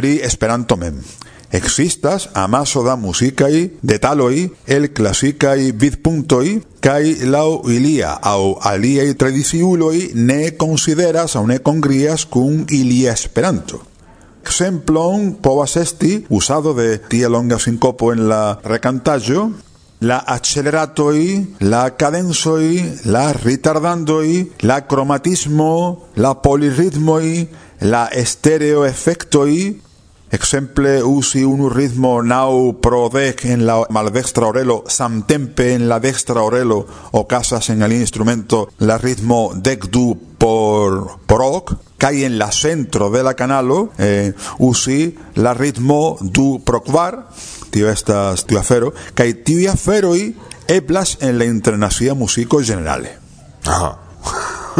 pri Esperanto mem. Existas amaso da musicai detaloi el classicai vidpuntoi kai lau ilia au aliei tradiciuloi ne consideras au ne congrias cun ilia esperanto. Exemplon povas esti usado de tia longa sincopo en la recantaggio, la acceleratoi, la cadenzoi, la ritardandoi, la cromatismo, la polirritmoi, la estereoefectoi, Exemple usi unu ritmo nau pro dec en la maldextra orelo samtempe en la dextra orelo o casas en el instrumento la ritmo dec du por hoc kai en la centro de la canalo eh, usi la ritmo du pro quar tio estas tio afero kai tio afero i eblas en la internacia musico generale. Aha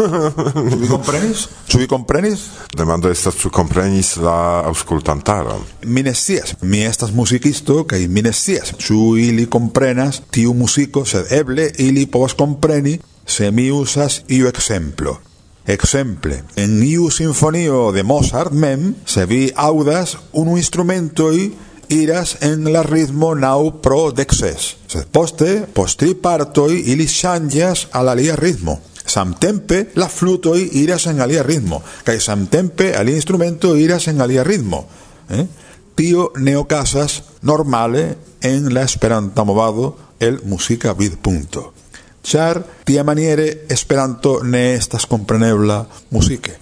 Ĉu vi komprenis? Ĉu vi komprenis? Demando estas ĉu komprenis la aŭskultantaron. Mi ne scias. Mi estas muzikisto kaj mi ne scias ĉu ili komprenas tiu muziko, sed eble ili povas kompreni se mi usas iu ekzemplo. Exemple, en iu sinfonio de Mozart mem, se vi audas unu i iras en la ritmo nau pro dexes. Sed poste, postri partoi ili changias al alia ritmo. Samtempe la flutoi iras en alia ritmo, kaj samtempe alia instrumento iras en alia ritmo. Eh? Tio ne okazas normale en la Esperanta movado el musika vid punto. Char tia maniere Esperanto ne estas komprenebla musike.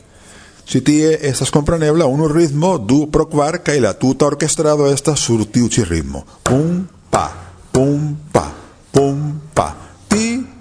Si tie estas komprenebla unu ritmo du pro kvar kaj la tuta orkestrado estas sur tiu ĉi ritmo. Pum pa, pum pa, pum pa.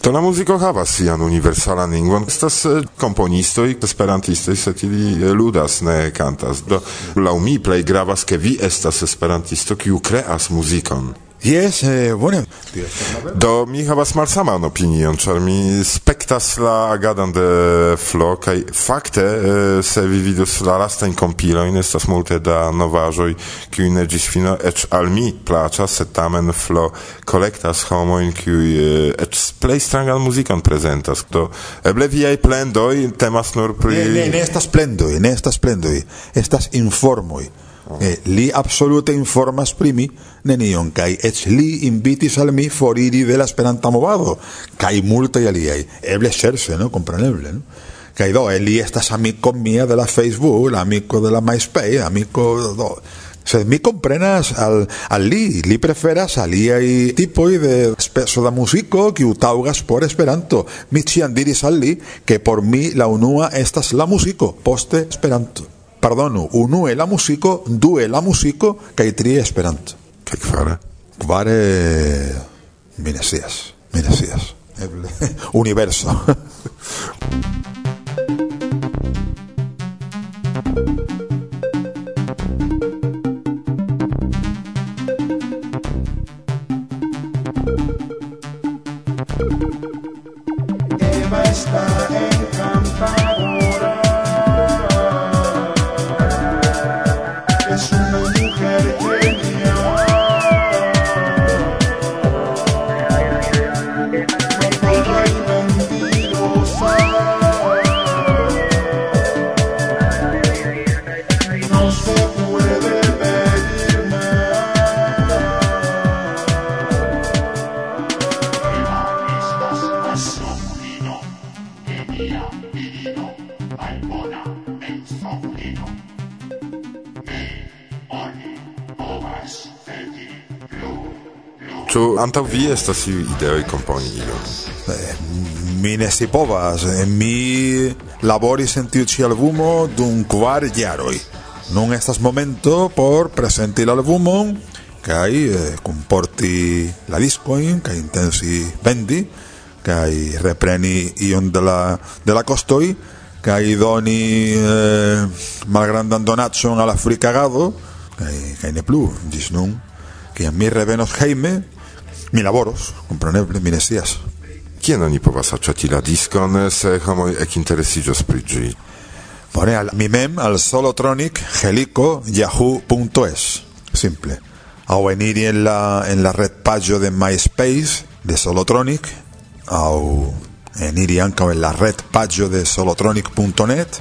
To la muziko havas sian universalan lingvon. Estas komponistoj, esperantistoj, sed ili ludas, ne kantas. Do laŭ mi plej gravas, ke vi estas esperantisto, kiu kreas muzikon. Jes, eh, bone. Do mi havas malsaman opinion, ĉar mi spektas la agadon de Flo kaj fakte eh, se vi vidos la lastajn kompilojn estas multe da novaĵoj kiuj ne ĝis fino eĉ al mi plaĉas, sed tamen Flo kolektas homojn kiuj eh, eĉ plej strangan muzikon prezentas. Do eble viaj plendoj temas nur pri... Ne, ne, ne estas plendoj, ne estas plendoj, estas informoj eh, li absolute informas pri mi nenion, kai et li invitis al mi foriri de la esperanta movado, kai multa aliai, eble serse, no? compreneble, no? Kai do, li estas amico mia de la Facebook, amico de la MySpace, amico... Do, Se mi comprenas al, al li, li preferas aliai tipoi de speso da musico kiu utaugas por Esperanto. Mi ĉiam diris al li, ke por mi la unua estas la musico, poste Esperanto. pardonu, unu el la muziko, du el kaitri-esperanto, Kaj fare? Kvare mi ne. Universo. Ĉu antaŭ vi estas iuj ideoj komponi ilin? Eh, mi ne scipovas. Eh, mi laboris en tiu ĉi albumo dum kvar jaroj. Nun estas momento por presenti la albumon kaj eh, kunporti la diskojn kaj intensi vendi kaj repreni ion de la de la kostoj kaj doni eh, malgrandan donacon al afrikagado kaj kaj ne plu ĝis nun kiam mi revenos hejme mi laboros, compreneble, mi nesias. kien oni povas aĉeti la diskon se homoj ekinteresiĝos pri ĝi Bone, al mi mem al solotronic helico yahoo.es simple. Au eniri en la, en la red pagio de MySpace de Solotronic au eniri anca en la red pagio de solotronic.net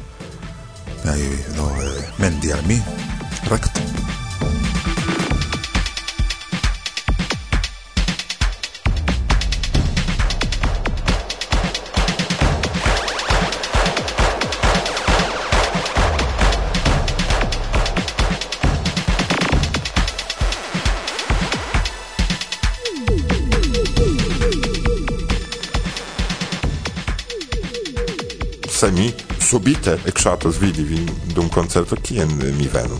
ahí no, eh, mendi al mi. Recto semi subite ekŝatas vidi vin dum koncerto kien mi venu.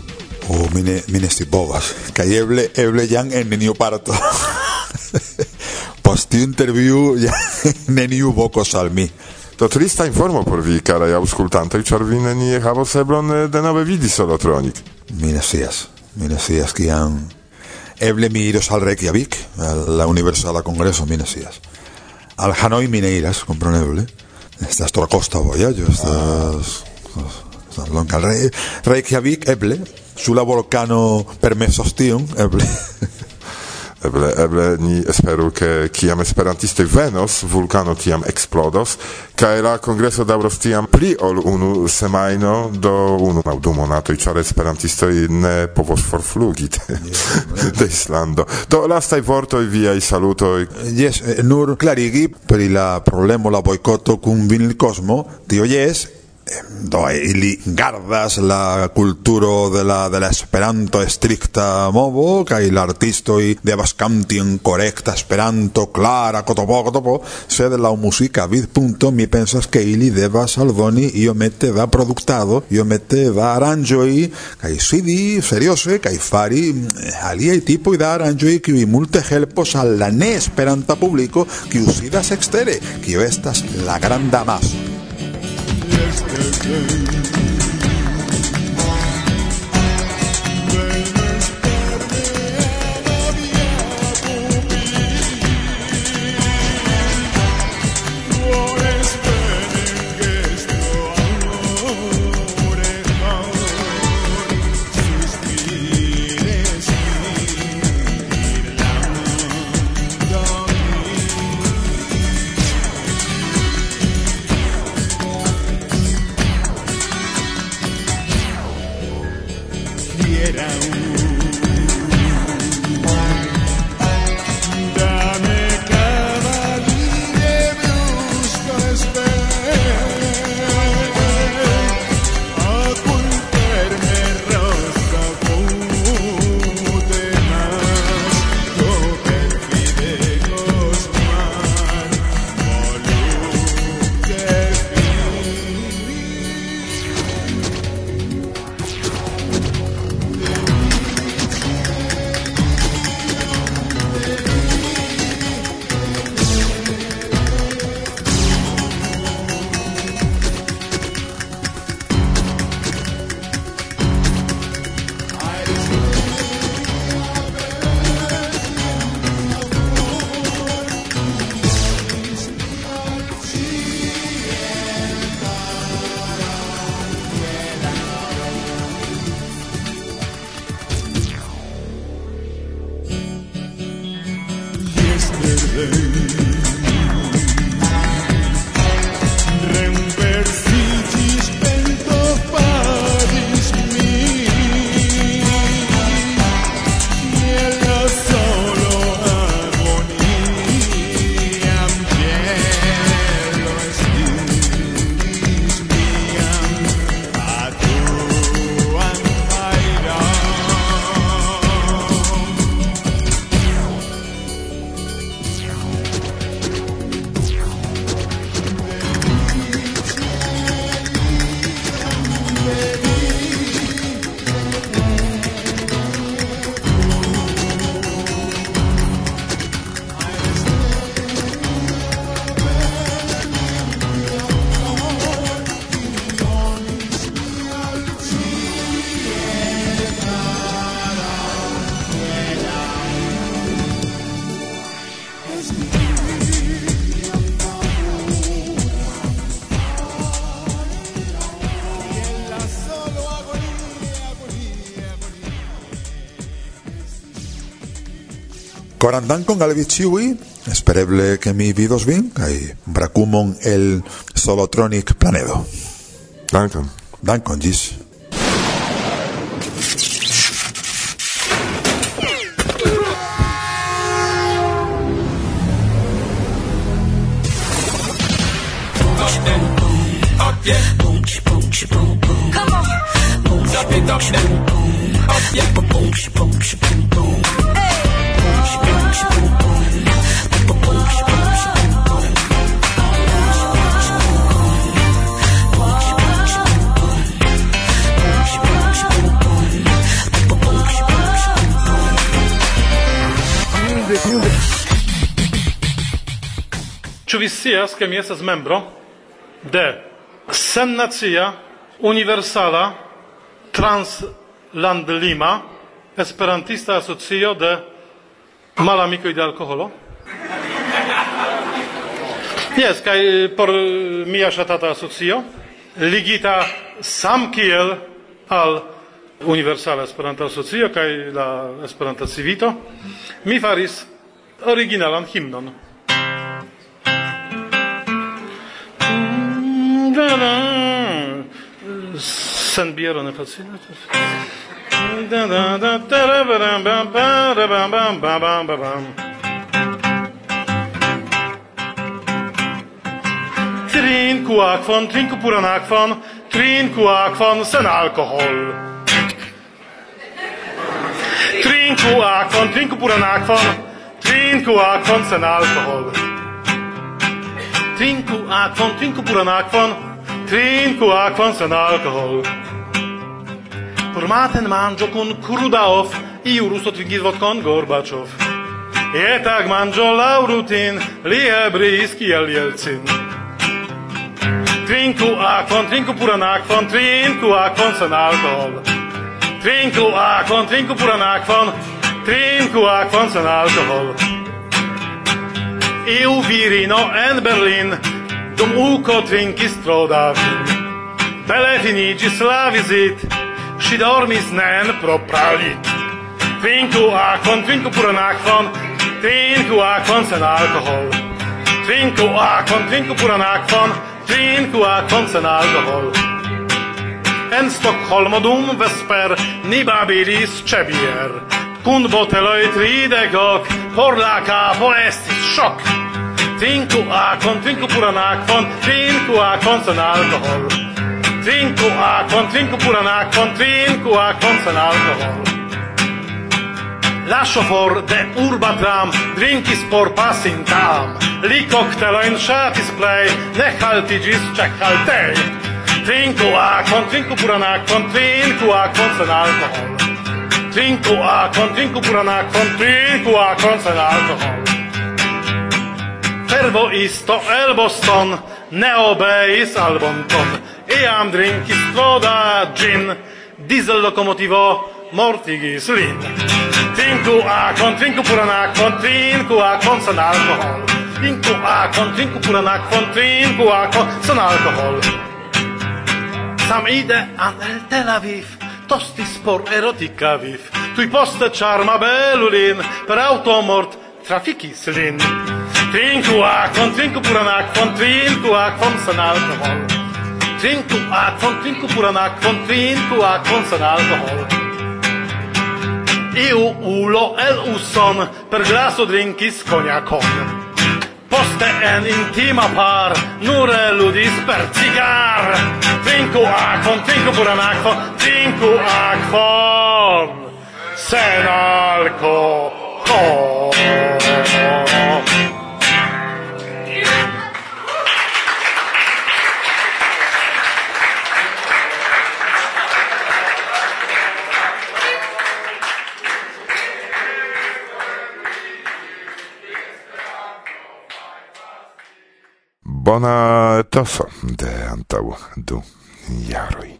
Oh, mi ne, mi ne scipovas. Kaj eble, eble jam en neniu parto. Post tiu intervju ja neniu vokos al mi. To trista informo por vi, karaj aŭskultantoj, ĉar vi nenie havos eblon eh, denove vidi Solotronik. Mi ne mine sias, ne scias kiam eble mi iros al Reykjavik, al la Universala Congreso, mine sias. Al Hanoi mine iras, comproneble estas tra costa vojaĝo estas estas ah. longa Re, Reykjavik eble su la volcano permesos tion eble. Eble, eble ni esperu ke kiam esperantistoj venos, vulkano tiam eksplodos, kaj la kongreso daŭros tiam pli ol unu semajno do unu aŭ du monatoj, ĉar esperantistoj ne povos forflugi de, de Islando. Do lastaj vortoj viaj salutoj. Jes, eh, nur klarigi pri la problemo la bojkoto kun vinilkosmo, tio jes, do ili gardas la kulturo de la de la Esperanto strikta movo kaj la artisto i devas kanti en korekta Esperanto klara kotopo kotopo sed la muzika vid punto mi pensas ke ili devas aldoni iomete da produktado iomete da i kaj sidi seriose kaj fari eh, aliaj tipoj da aranjo i ki multe helpos al la ne Esperanta publiko kiu usidas ekstere kiu estas la granda mas. Yesterday. You. Coran dankon al vi ciui, espereble che mi vidos vin, kai bracumon el Solotronic Planedo. Dankon. Dankon, gis. Ĉu vi scias, ke mi estas membro de sennacia universala translandlima esperantista asocio de malamikoj de alkoholo? Jes, kaj por mia ŝatata asocio ligita samkiel al Universala Esperanta Asocio kaj la Esperanta Civito, mi faris originalan himnon. Sen biero ne facile. Da da da da bam bam bam bam bam bam bam. Trinku akvon, trinku puran akvon, trinku akvon sen alkohol. Trinku akvon, trinku puran akvon, trinku akvon sen alkohol. Trinku akvon, trinku puran akvon, trinku akvon sen alkohol. Formaten manĝo kun Krudaov, iu ruso trinkis vodkon Gorbačov. Je tak manĝo laurutin, li ebris kiel Jelcin. Trinku akvon, trinku puran akvon, trinku akvon sen alkohol. Trinku akvon, trinku puran akvon, trinku acqua sen alcohol. Iu virino en Berlin, dum uco trinkis tro da vin. Bele finigis la visit, si dormis nen pro pralit. Trinku aquon, trinku puran aquon, trinku aquon sen alcohol. Trinku aquon, trinku puran aquon, trinku aquon sen alcohol. En Stockholmo dum vesper ni babilis cebier kun boteloi tridek por la capo estis shock. Trinku akvon, trinku puran akvon, trinku akvon sen alkohol. Trinku akvon, trinku puran akvon, trinku akvon sen alkohol. La shofor de urba tram drinkis por pasintam. Li koktelojn ŝatis play, ne haltiĝis haltei. Trinku akvon, trinku puran akvon, trinku akvon sen alkohol. Trinku akvon, trinku puran akvon, trinku akvon sen alkohol. Fervo isto el Boston ne obeis albon ton. Iam drinkis voda gin, diesel lokomotivo mortigis lin. Trinku akvon, trinku puran akvon, trinku akvon sen alkohol. Trinku akvon, trinku puran akvon, trinku akvon sen alkohol. Sam ide an el Tel Aviv, tostis por erotica viv, tui poste charma belulin, per automort trafikis lin. Trinku aquon, trinku puran aquon, trinku aquon san alkohol Trinku aquon, trinku puran aquon, trinku aquon san alkohol Iu ulo el uson per glaso drinkis coniacon. Poste en intima par Nur ludis per cigar. Trinku akvon trinku puran akvon Trinku akvon Sen alcohol bona etoso de antau du jaroj.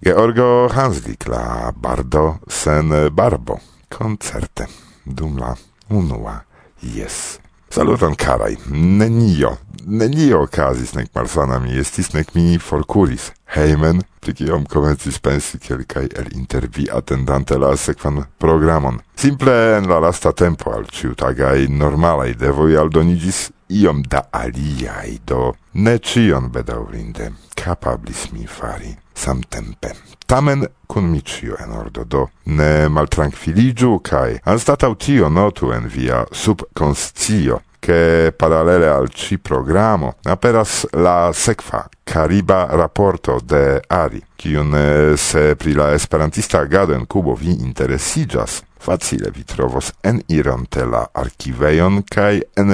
Georgo Hanslik, la bardo sen barbo, koncerte dum la unua jes. Saluton caraj, nenio, nenio okazis, nec malsana mi estis, nec mi forcuris. Hejmen, pri kiom komencis pensi kelkaj el intervi atendante la sekvan programon. Simple en la lasta tempo al ciutagaj normalaj devoj aldonigis iom da aliai, do ne cion bedaurinde capablis mi fari samtempe. Tamen cun mi cio en ordo do ne maltrankviliĝu cae anstatau tio notu en via subconscio, che parallele al ci programo aperas la sekva Cariba raporto de Ari, kiun eh, se pri la esperantista agado en Kubo vi interesiĝas, Facile vi trovos en ironte la archiveion kaj en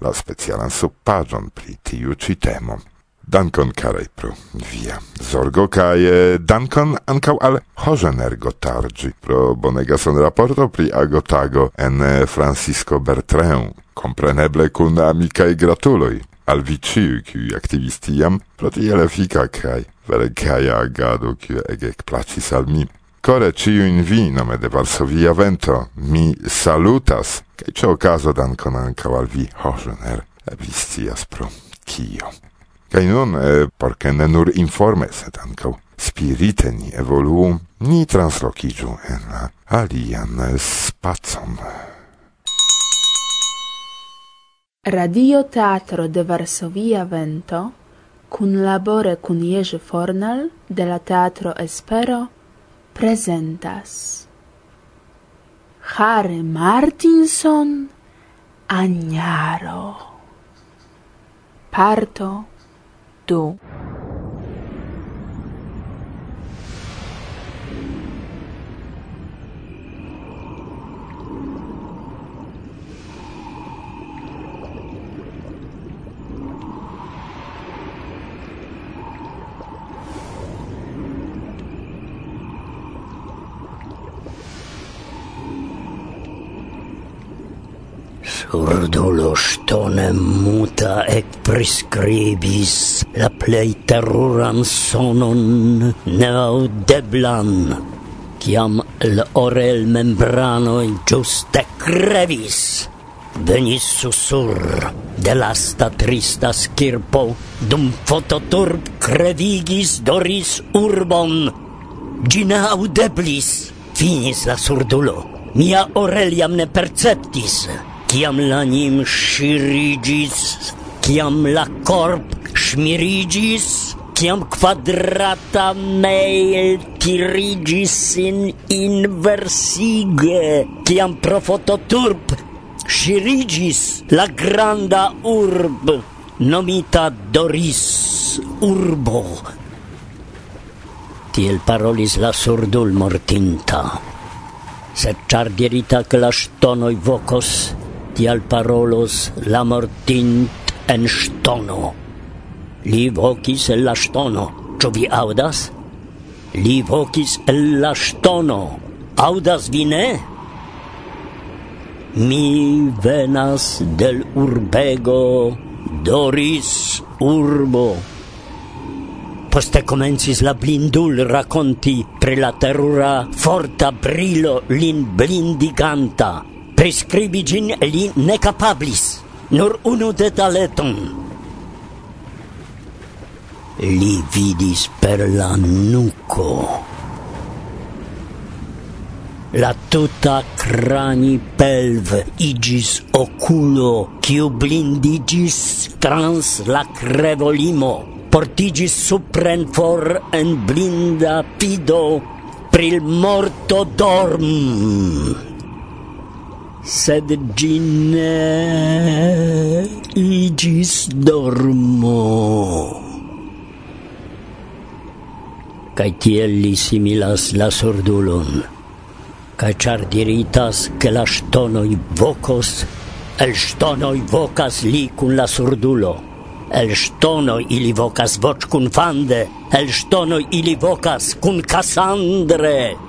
la specialan subpagion pri tiu ci temo. Dankon karaj pro via zorgo kaj eh, dankon ankaŭ al Hoženergo Targi pro bonega sonraporto pri agotago en eh, Francisco Bertrand. Kompreneble kun amikaj gratuloj al vi ĉiuj kiuj aktivis tiam pro tiel efika kaj vere gaja agado kiu ege plaĉis al mi ancora ciu in vi nome de Varsovia Vento mi salutas, kaj ĉe okazo dankon ankaŭ al vi, Hoffner, vi stias pro kio. Kaj nun, eh, por ne nur informe, sed ankaŭ spirite ni evoluu, ni translocigiu en la alian spacon. Radio Teatro de Varsovia Vento, cun labore cun Jerzy Fornal de la Teatro Espero presentas. Hare Martinson Agnaro Parto 2 Surdulo stone muta ekpreskribis la plei teruran sonon neaudeblan, ciam el orel membranoj ĝuste krevis. Venis susur de lasta trista skirpo, dum fototurb crevigis doris urbon. Ĝi audeblis, finis la surdulo. Mia orel jam ne perceptis. Ciam l'anim shirigis, ciam la corp shmirigis, ciam quadrata mail tirigis in inversige, ciam pro fototurp la granda urb, nomita Doris Urbo. Tiel parolis la surdul mortinta, sed char dirita che la stonoi vocos, tial parolos la mortint en stono. Li vocis el la stono, Ĉu vi audas? Li vocis el la stono, audas vi ne? Mi venas del urbego Doris urbo. Poste comencis la blindul raconti pre la terrura forta brilo lin blindiganta. Prescribi gin li ne capablis, nur unu detaleton. Li vidis per la nuco. La tuta crani pelv igis oculo, kiu blindigis trans la crevolimo portigis supren for en blinda pido, pril morto dorm sed gine igis dormo. Kaj tiel li similas la sordulon kaj char diritas, ke la ŝtonoj vokos, el ŝtonoj vokas li kun la sordulo El ŝtonoj ili vokas fande el ŝtonoj ili vokas kun Kasandre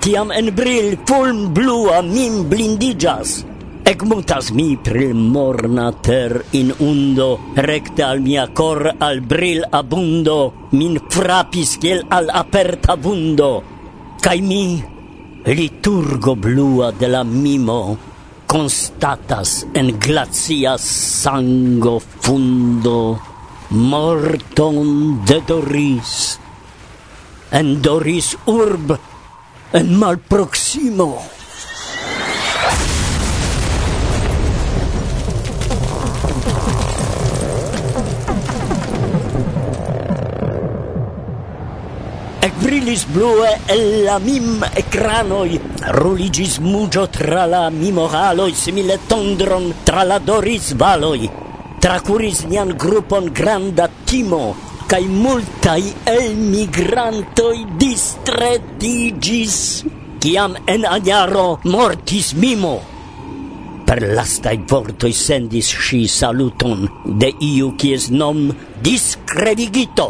tiam en bril fulm blua min blindigas. Ecmutas mi pril morna ter in undo, recte al mia cor al bril abundo, min frapis kiel al aperta vundo. Cai mi, liturgo blua de la mimo, constatas en glacia sango fundo, morton de Doris. En Doris urb en malproximo. Ec brilis blue el la mim ecranoi, ruligis mugio tra la mimoraloi, simile tondron tra la doris valoi, tracuris nian grupon granda timo, kai multai el migrantoi distretigis kiam en agnaro mortis mimo. Per lastai vortoi sendis si saluton de iu kies nom discredigito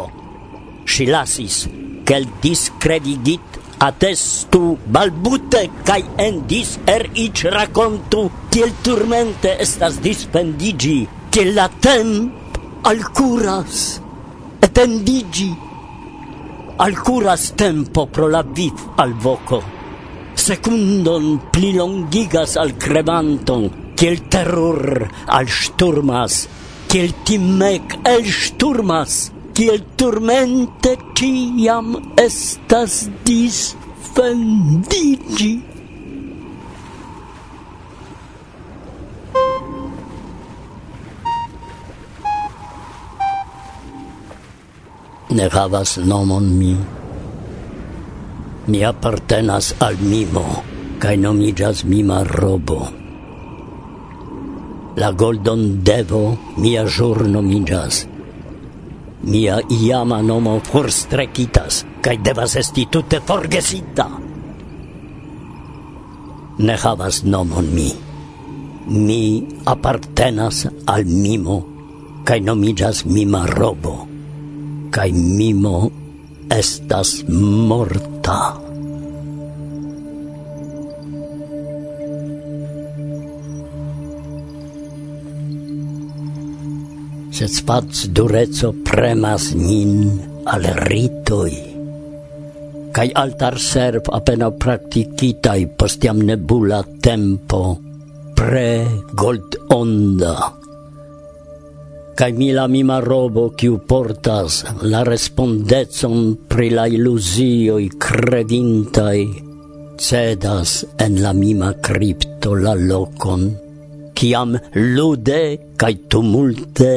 si lasis kel discredigit attestu balbute kai en dis er ic racontu kiel turmente estas dispendigi kiel la al curas etendigi alcuras tempo pro la viv al voco. Secundon pli longigas al cremanton kiel terror al sturmas kiel timec el sturmas kiel turmente ciam estas disfendigi ne havas nomon mi. Mi appartenas al mimo, cae nomigas mima robo. La goldon devo mia jur nomigas. Mia iama nomo forstrecitas, cae devas esti tutte forgesita. Ne havas nomon mi. Mi appartenas al mimo, cae nomigas mima robo cae mimo estas morta. Sed spac dureco premas nin al ritoi, cae altar serv apena practicitai postiam nebula tempo pre gold onda cae mi la mima robo quiu portas la respondezon pri la illusioi credintai cedas en la mima cripto la locon, ciam lude cae tumulte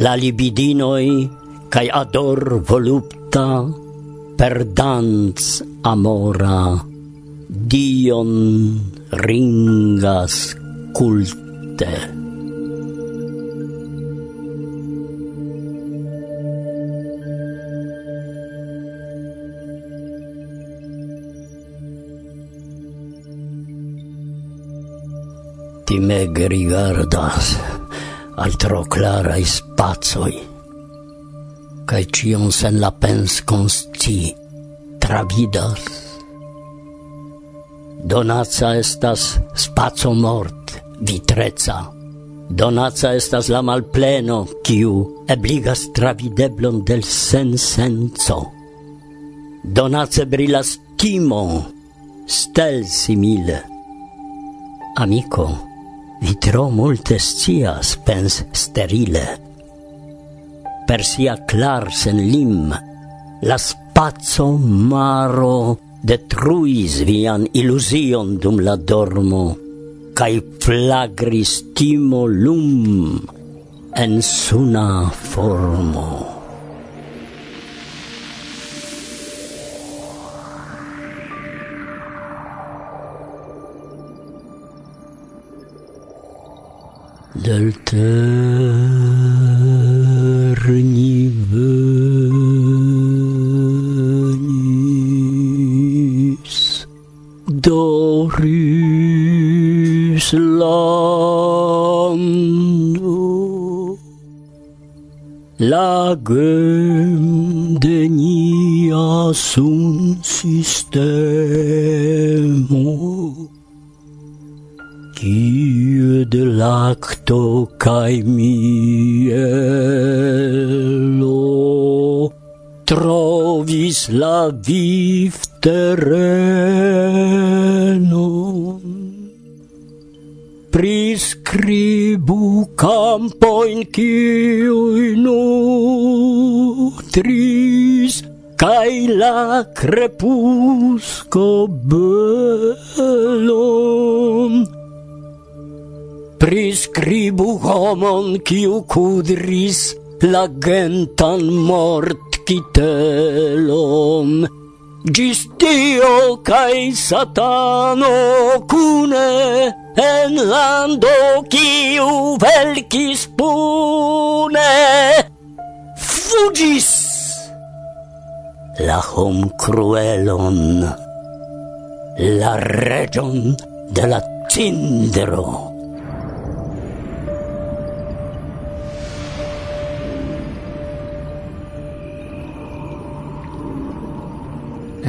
la libidinoi cae ador volupta perdans amora dion ringas culte. me rigardas al tro clarai spazoi, cae cion sen la pens consti travidas. Donaca estas spazio mort, vitreza. Donaca estas la malpleno, kiu ebligas travideblon del sen senso. Donace brilas timo, stel simile. Amico, Vi tro multe scias, pens sterile. Per sia clar sen lim, la spazzo maro detruis vian illusion dum la dormo, cae flagris timo lum en suna formo. dal ternivenis. Doris lando lagem de nia sun sistemo de lacto cae mielo. Trovis la viv terreno. Prescribu campoin ciui nutris cae la crepusco belon Priskribu homon kiu kudris la gentan mort kitelon. Gis Dio cae Satano cune en lando kiu velcis pune fugis la hom cruelon la region de la cindro.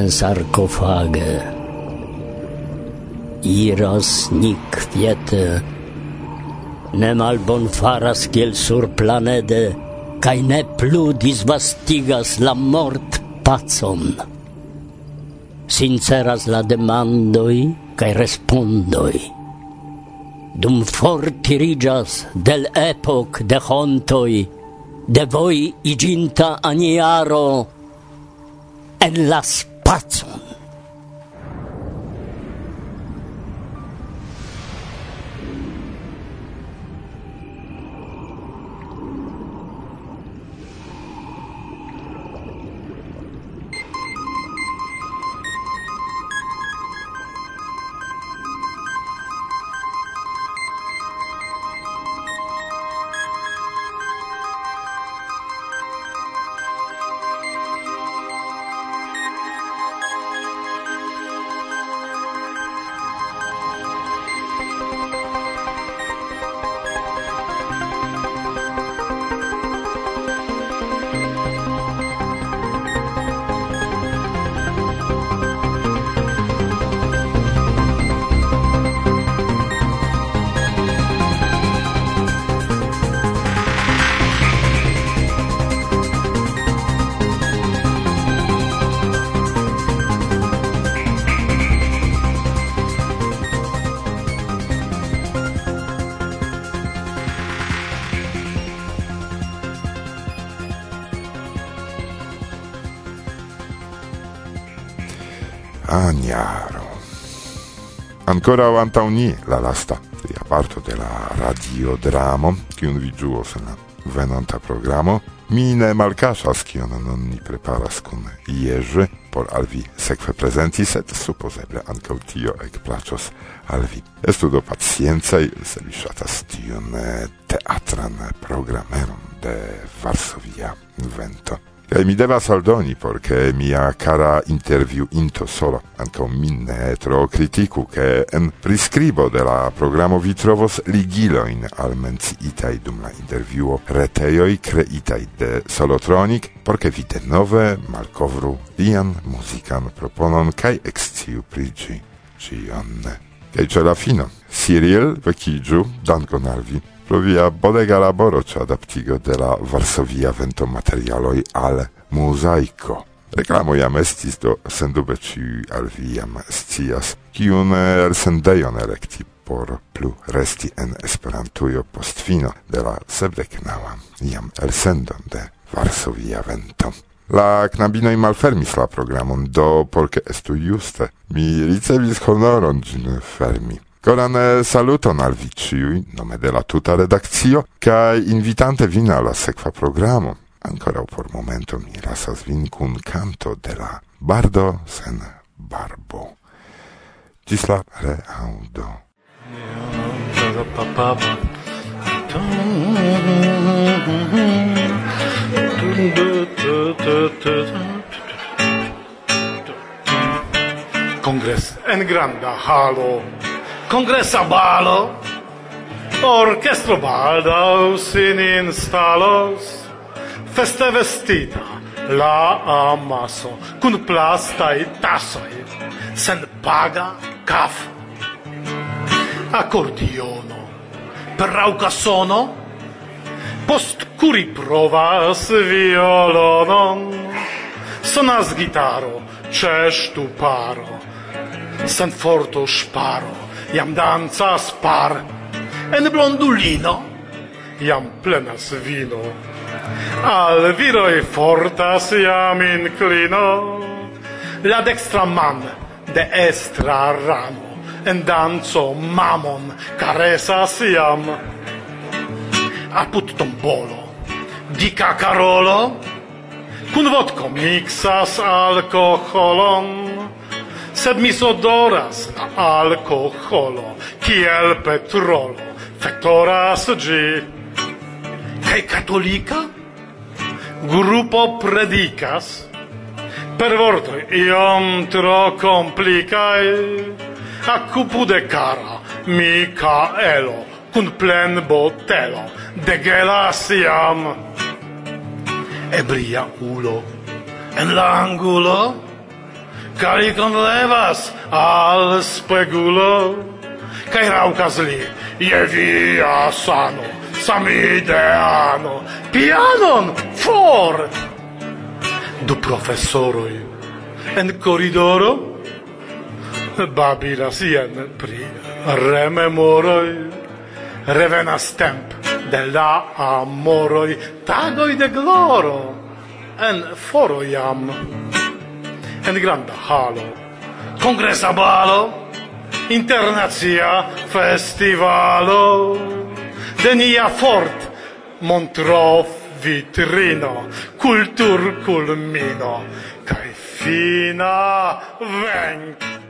sarcofage. Iras ni kviete ne malbon faras kiel sur planede, cae ne plu disvastigas la mort pacon. Sinceras la demandoi cae respondoi. Dum fortirigas del epoc de hontoi, de voi iginta aniaro, en las battle ancora antau ni la lasta tria parto de la radiodramo, kiun vi ĝuos en la venanta programo. Mi ne malkaŝas kion non ni preparas kun Jerzy por alvi sekve prezenti, sed supposeble ancau tio ec alvi. Estu do paciencaj, se vi shatas tion teatran programeron de Varsovia Vento. E mi devas aldoni, perché mia cara interview into solo min ne tro kritiku, che en prescribo de la programo vi trovos ligilojn al dum la interviuo reteioi creitai de Solotronic, por vite nove denove malkovru lian proponon kai exciu prigi ĝi ĉion. Kaj la fino, Cyril vekiĝu, dankon al vi pro via bodega laboro ci adaptigo de la Varsovia ventomaterialoj al mosaico. Reklamo jam estis, do sendube ci al viam stias, scias, el elsendejon elekti por plu resti en Esperantujo post fino de la sepdeknaŭa jam elsendon de Varsovia vento. La knabinoi malfermis la programon, do porke estu juste mi ricevis honoron gin fermi. Coran eh, saluton al vi ciui, nome de la tuta redakcio, kaj invitante vin al la sekva programo. Ancora por momento mi lasas vin kun canto de la bardo sen barbo. Gis la reaudo. Congres en granda halo congressa balo, orchestro balda sin instalos, feste vestita la amaso, cun plastai tasso sen paga caf. Accordiono, prauca sono, post curi provas violonon, sonas gitaro, cestu paro, sen forto sparo, iam danzas par en blondulino iam plenas vino. Al viroi fortas iam inclino. La dextra man de estra ramo en danzo mamon caresas iam. Apud tombolo di carolo kun vodko mixas alcoholon sed mis odoras alcoholo, kiel petrolo, fetoras gi. Kaj katolika? Grupo predicas, per vortoi iom tro complicae, accupude cara, Micaelo, cun plen botelo, de gelasiam. Ebria ulo, en la angulo, kaj conlevas al spegulo, kaj raukas li, je via sano, samideano, pianon for! Du profesoroj en koridoro babilas jen pri rememoroj, revenas temp de la amoroj, tagoj de gloro en forojam en granda halo. Kongresa balo, internazia festivalo, de nia fort Montrov vitrino, cultur culmino, cae fina venk.